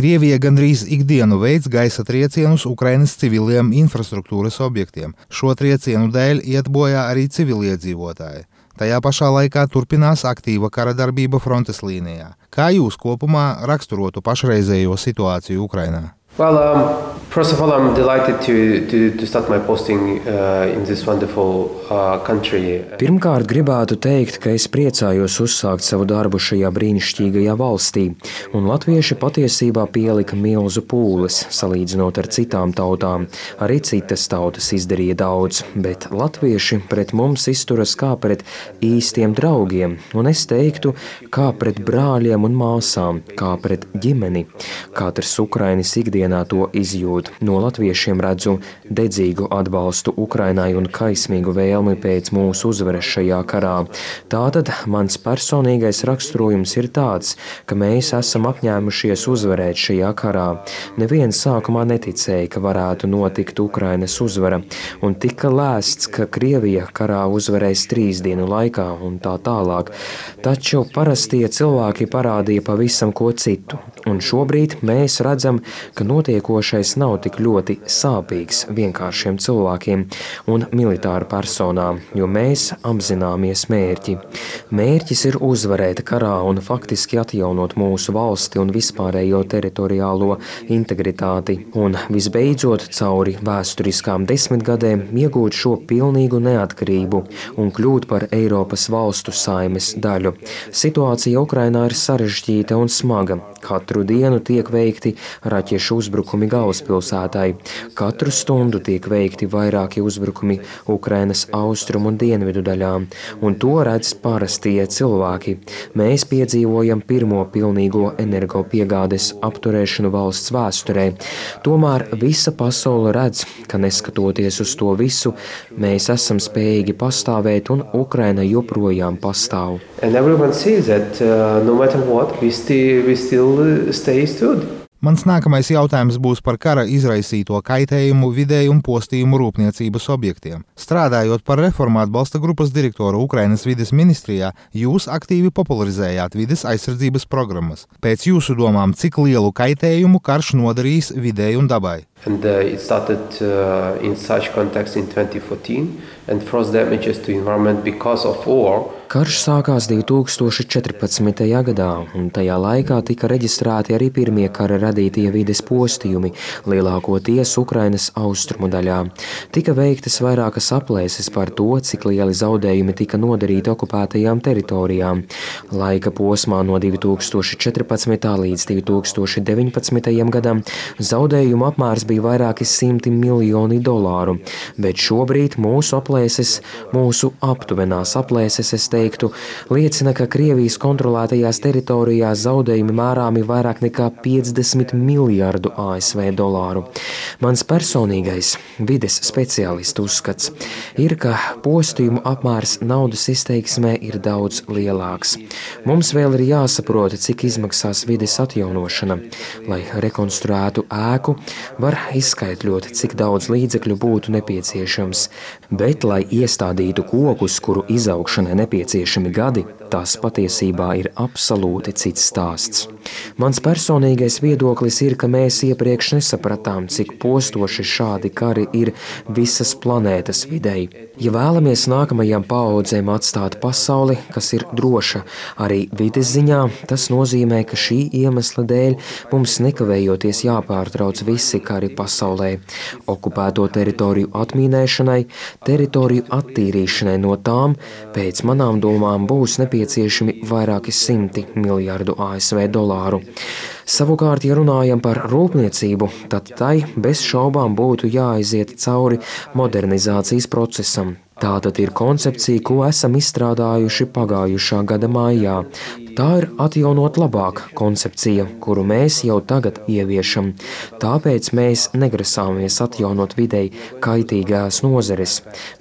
Krievija gandrīz ikdienu veids gaisa triecienus Ukrainas civiliem infrastruktūras objektiem. Šo triecienu dēļ iet bojā arī civiliedzīvotāji. Tajā pašā laikā turpinās aktīva kara darbība frontes līnijā. Kā jūs kopumā raksturotu pašreizējo situāciju Ukrajinā? Well, um, first of all, I'm delighted to, to, to start my posting uh, in this wonderful uh, country. Pirmkārt, gribētu teikt, ka es priecājos uzsākt savu darbu šajā brīnišķīgajā valstī, un latvieši patiesībā pielika milzu pūles, salīdzinot ar citām tautām. Arī citas tautas izdarīja daudz, bet latvieši pret mums izturas kā pret īstiem draugiem, un es teiktu, kā pret brāļiem un māsām, kā pret ģimeni. Katrs Ukrainis ikdienas ikdienā to izjūt. No latviešiem redzu dedzīgu atbalstu Ukrainai un kaismīgu vēlmi pēc mūsu uzvaras šajā karā. Tātad mans personīgais raksturojums ir tāds, ka mēs esam apņēmušies uzvarēt šajā karā. Neviens sākumā neticēja, ka varētu notikt Ukrainas uzvara, un tika lēsts, ka Krievija karā uzvarēs trīs dienu laikā un tā tālāk. Taču parastie cilvēki parādīja pavisam ko citu, un šobrīd mēs redzam, ka notiekošais nav tik ļoti sāpīgs vienkāršiem cilvēkiem un militāru personām, jo mēs apzināmies mērķi. Mērķis ir uzvarēt karā un faktiski atjaunot mūsu valsti un vispārējo teritoriālo integritāti, un visbeidzot cauri vēsturiskām desmitgadēm iegūt šo pilnīgu neatkarību un kļūt par Eiropas valstu saimes daļu. Situācija Ukrainā ir sarežģīta un smaga. Katru dienu tiek veikti raķešu uzbrukumi galvaspilsētai. Katru stundu tiek veikti vairāki uzbrukumi Ukrainas austrumu un dienvidu daļām, un to redz parastie cilvēki. Mēs piedzīvojam pirmo pilnīgo energopiegādes apturēšanu valsts vēsturē. Tomēr visa pasaule redz, ka neskatoties uz to visu, mēs esam spējīgi pastāvēt un Ukraina joprojām pastāv. And everyone sees that uh, no matter what, we still, we still stay stood. Mans nākamais jautājums būs par kara izraisīto kaitējumu vidēju un postījumu rūpniecības objektiem. Strādājot par reformu atbalsta grupas direktoru Ukrainas vides ministrijā, jūs aktīvi popularizējāt vides aizsardzības programmas. Pēc jūsu domām, cik lielu kaitējumu karš nodarīs videi un dabai? And uh, it started uh, in such context in 2014 and frost damages to environment because of war. Karš sākās 2014. gadā, un tajā laikā tika reģistrēti arī pirmie kara radītie vides postījumi, lielākoties Ukrainas austrumu daļā. Tika veiktas vairākas aplēses par to, cik lieli zaudējumi tika nodarīti okupētajām teritorijām. Laika posmā no 2014. līdz 2019. gadam zaudējumu apmērs bija vairāki simti miljoni dolāru, bet šobrīd mūsu aplēses, mūsu aptuvenās aplēses, es teiktu, liecina, ka Krievijas kontrolētajās teritorijās zaudējumi mērāmi vairāk nekā 50 miljārdu ASV dolāru. Mans personīgais vides speciālistu uzskats ir, ka postījumu apmērs naudas izteiksmē ir daudz lielāks. Mums vēl ir jāsaprot, cik izmaksās vides atjaunošana. Lai rekonstruētu ēku, var izskaidrot, cik daudz līdzekļu būtu nepieciešams, bet, lai iestādītu kokus, kuru izaugšanai nepieciešami gadi, tas patiesībā ir absolūti cits stāsts. Mans personīgais viedoklis ir, ka mēs iepriekš nesapratām, cik postoši šādi kari ir visas planētas videi. Ja vēlamies nākamajām paudzēm atstāt pasauli, kas ir droša arī vides ziņā, tas nozīmē, ka šī iemesla dēļ mums nekavējoties jāpārtrauc visi kari pasaulē - okupēto teritoriju atmīnēšanai, teritoriju attīrīšanai no tām, pēc manām domām būs nepieciešami vairāki simti miljardu ASV dolāru. Savukārt, ja runājam par rūpniecību, tad tai bez šaubām būtu jāaiziet cauri modernizācijas procesam. Tā tad ir koncepcija, ko esam izstrādājuši pagājušā gada maijā. Tā ir atjaunot labāk koncepcija, kuru mēs jau tagad ieviešam. Tāpēc mēs negrasāmies atjaunot videi kaitīgās nozeres.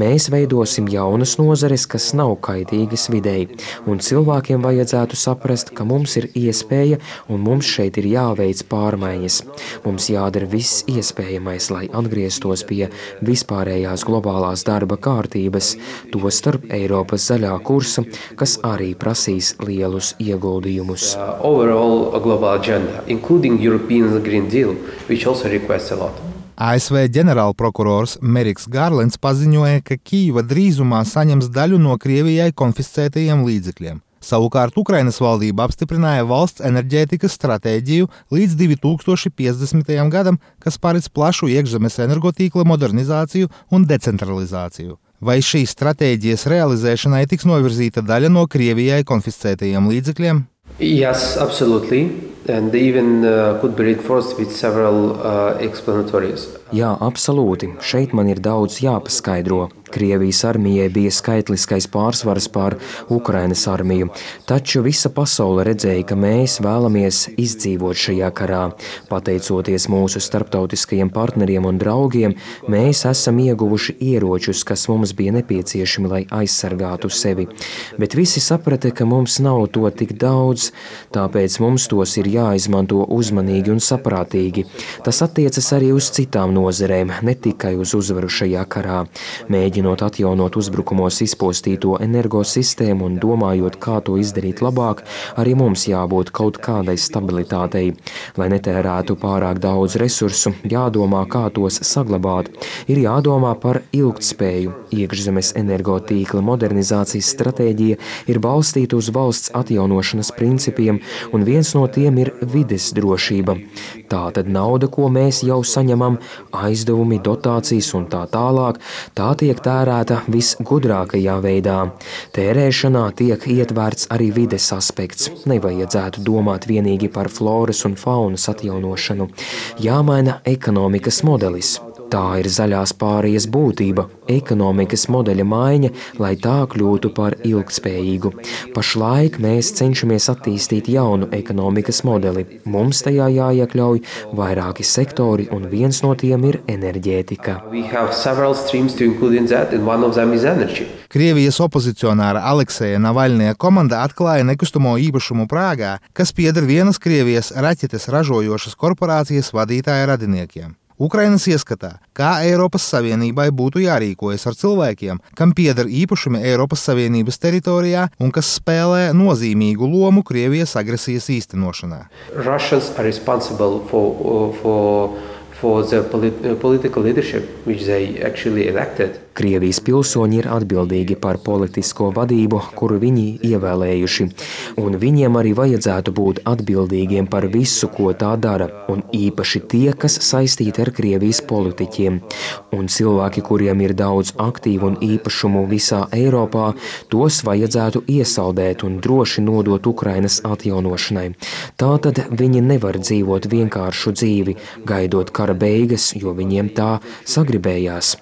Mēs veidosim jaunas nozeres, kas nav kaitīgas videi, un cilvēkiem vajadzētu saprast, ka mums ir iespēja un mums šeit ir jāveic pārmaiņas. Mums jādara viss iespējamais, lai atgrieztos pie vispārējās globālās darba kārtības, tostarp Eiropas zaļā kursa, kas arī prasīs lielus ieguldījumus. Uh, overall global agenda, including European Green Deal, which also requests a lot. ASV ģenerālprokurors Meriks Gārlins paziņoja, ka Kīva drīzumā saņems daļu no Krievijai konfiscētajiem līdzekļiem. Savukārt Ukrainas valdība apstiprināja valsts enerģētikas stratēģiju līdz 2050. gadam, kas paredz plašu iekšzemes energotīkla modernizāciju un decentralizāciju. Vai šīs stratēģijas realizēšanai tiks novirzīta daļa no Krievijai konfiscētajiem līdzekļiem? Yes, absolutely. And even uh, could be reinforced with several uh, explanatories. Jā, absolūti. Šeit man ir daudz jāpaskaidro. Krievijas armijai bija skaitliskais pārsvars pār Ukrainas armiju, taču visa pasaule redzēja, ka mēs vēlamies izdzīvot šajā karā. Pateicoties mūsu starptautiskajiem partneriem un draugiem, mēs esam ieguvuši ieročus, kas mums bija nepieciešami, lai aizsargātu sevi. Bet visi saprata, ka mums nav to tik daudz, tāpēc mums tos ir jāizmanto uzmanīgi un saprātīgi. Tas attiecas arī uz citām nozerēm, ne tikai uz uzvaru šajā karā. Mēģinot mēģinot atjaunot uzbrukumos izpostīto energosistēmu un domājot, kā to izdarīt labāk, arī mums jābūt kaut kādai stabilitātei. Lai netērētu pārāk daudz resursu, jādomā, kā tos saglabāt. Ir jādomā par ilgtspēju. Iekšzemes energotīkla modernizācijas stratēģija ir balstīta uz valsts atjaunošanas principiem, un viens no tiem ir vides drošība. Tā tad nauda, ko mēs jau saņemam, aizdevumi, dotācijas un tā tālāk, tā tiek tērēta visgudrākajā veidā. Tērēšanā tiek ietverts arī vides aspekts. Nevajadzētu domāt vienīgi par floras un faunas atjaunošanu. Jāmaina ekonomikas modelis. Tā ir zaļās pārējas būtība, ekonomikas modeļa maiņa, lai tā kļūtu par ilgspējīgu. Pašlaik mēs cenšamies attīstīt jaunu ekonomikas modeli. Mums tajā jāiekļauj vairāki sektori, un viens no tiem ir enerģētika. Krievijas opozicionāra Alekseja Navaļnie komanda atklāja nekustamo īpašumu Prāgā, kas pieder vienas Krievijas raķetes ražojošas korporācijas vadītāja radiniekiem. Ukrainas ieskatā, kā Eiropas Savienībai būtu jārīkojas ar cilvēkiem, kam pieder īpašumi Eiropas Savienības teritorijā un kas spēlē nozīmīgu lomu Krievijas agresijas īstenošanā. For the polit political leadership elected. Krievijas pilsoņi ir atbildīgi par politisko vadību, kuru viņi ievēlējuši, un viņiem arī vajadzētu būt atbildīgiem par visu, ko tā dara, un īpaši tie, kas saistīti ar Krievijas politiķiem. Un cilvēki, kuriem ir daudz aktīvu un īpašumu visā Eiropā, tos vajadzētu iesaldēt un droši nodot Ukrainas atjaunošanai. Tātad viņi nevar dzīvot vienkāršu dzīvi, gaidot kara beigas, jo viņiem tā sagribējās.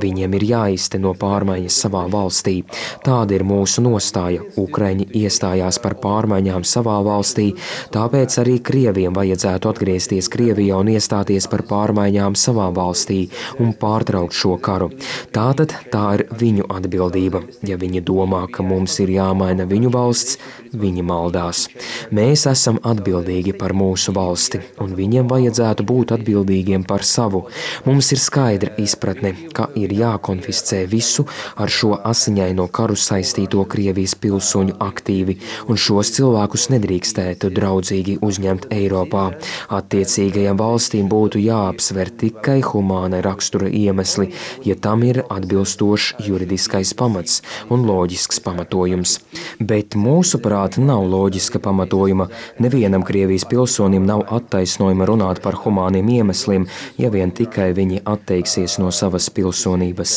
Viņiem ir jā jāizteno pārmaiņas savā valstī. Tāda ir mūsu nostāja. Ukraiņi iestājās par pārmaiņām savā valstī, tāpēc arī Krieviem vajadzētu atgriezties Krievijā un iestāties par pārmaiņām savā valstī un pārtraukt šo karu. Tātad tā ir viņu atbildība. Ja viņi domā, ka mums ir jāmaina viņu valsts, viņi maldās. Mēs esam atbildīgi par mūsu valsti, un viņiem vajadzētu būt atbildīgiem par savu. Mums ir skaidra izpratne, ka ir jākonfiscē visu ar šo asiņaino karu saistīto Krievijas pilsoņu aktīvi, un šos cilvēkus nedrīkstētu draudzīgi uzņemt Eiropā. Attiecīgajām valstīm būtu jāapsver tikai humāna rakstura iemesli, ja tam ir atbilstošs juridiskais pamats un loģisks pamatojums. Bet mūsuprāt nav loģiska pamatojuma. Nevienam Krievijas pilsonim nav attaisnojuma runāt par humāniem iemesliem, ja vien tikai viņi atteiksies no savas pilsonības.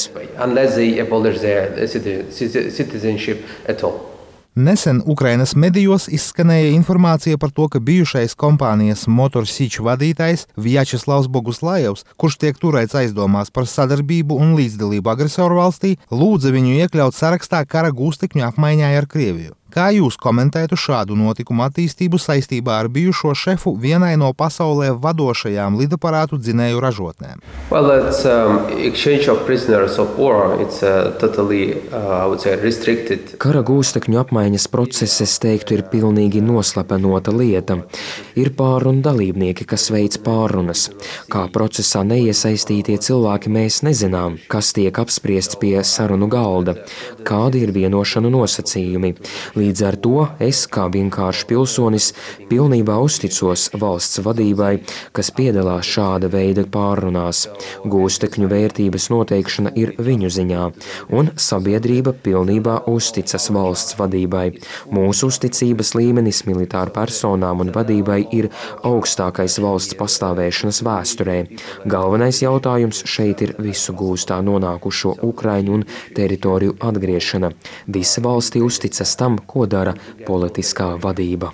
Nesen Ukrainas medijos izskanēja informācija par to, ka bijušais kompānijas Motorsīču vadītājs Vjačeslavs Boguslājevs, kurš tiek turēts aizdomās par sadarbību un līdzdalību agresoru valstī, lūdza viņu iekļaut sarakstā kara gūstekņu apmaiņā ar Krieviju. Kā jūs komentētu šādu notikumu attīstību saistībā ar bijušo šefu vienai no pasaulē vadošajām lidaparātu dzinēju ražotnēm? Well, um, war, uh, totally, uh, say, Kara gūstekņu apmaiņas process, es teiktu, ir pilnīgi noslepenota lieta. Ir pārunu dalībnieki, kas veic pārunas. Kā procesā neiesaistītie cilvēki mēs nezinām, kas tiek apspriests pie sarunu galda, kādi ir vienošanu nosacījumi. Līdz ar to es, kā vienkāršs pilsonis, pilnībā uzticos valsts vadībai, kas piedalās šāda veida pārunās. Gūstekņu vērtības noteikšana ir viņu ziņā, un sabiedrība pilnībā uzticas valsts vadībai. Mūsu uzticības līmenis militāru personām un vadībai ir augstākais valsts pastāvēšanas vēsturē. Galvenais jautājums šeit ir visu gūstā nonākušo Ukraiņu un teritoriju atgriešana. Visa valstī uzticas tam, ko dara politiskā vadība.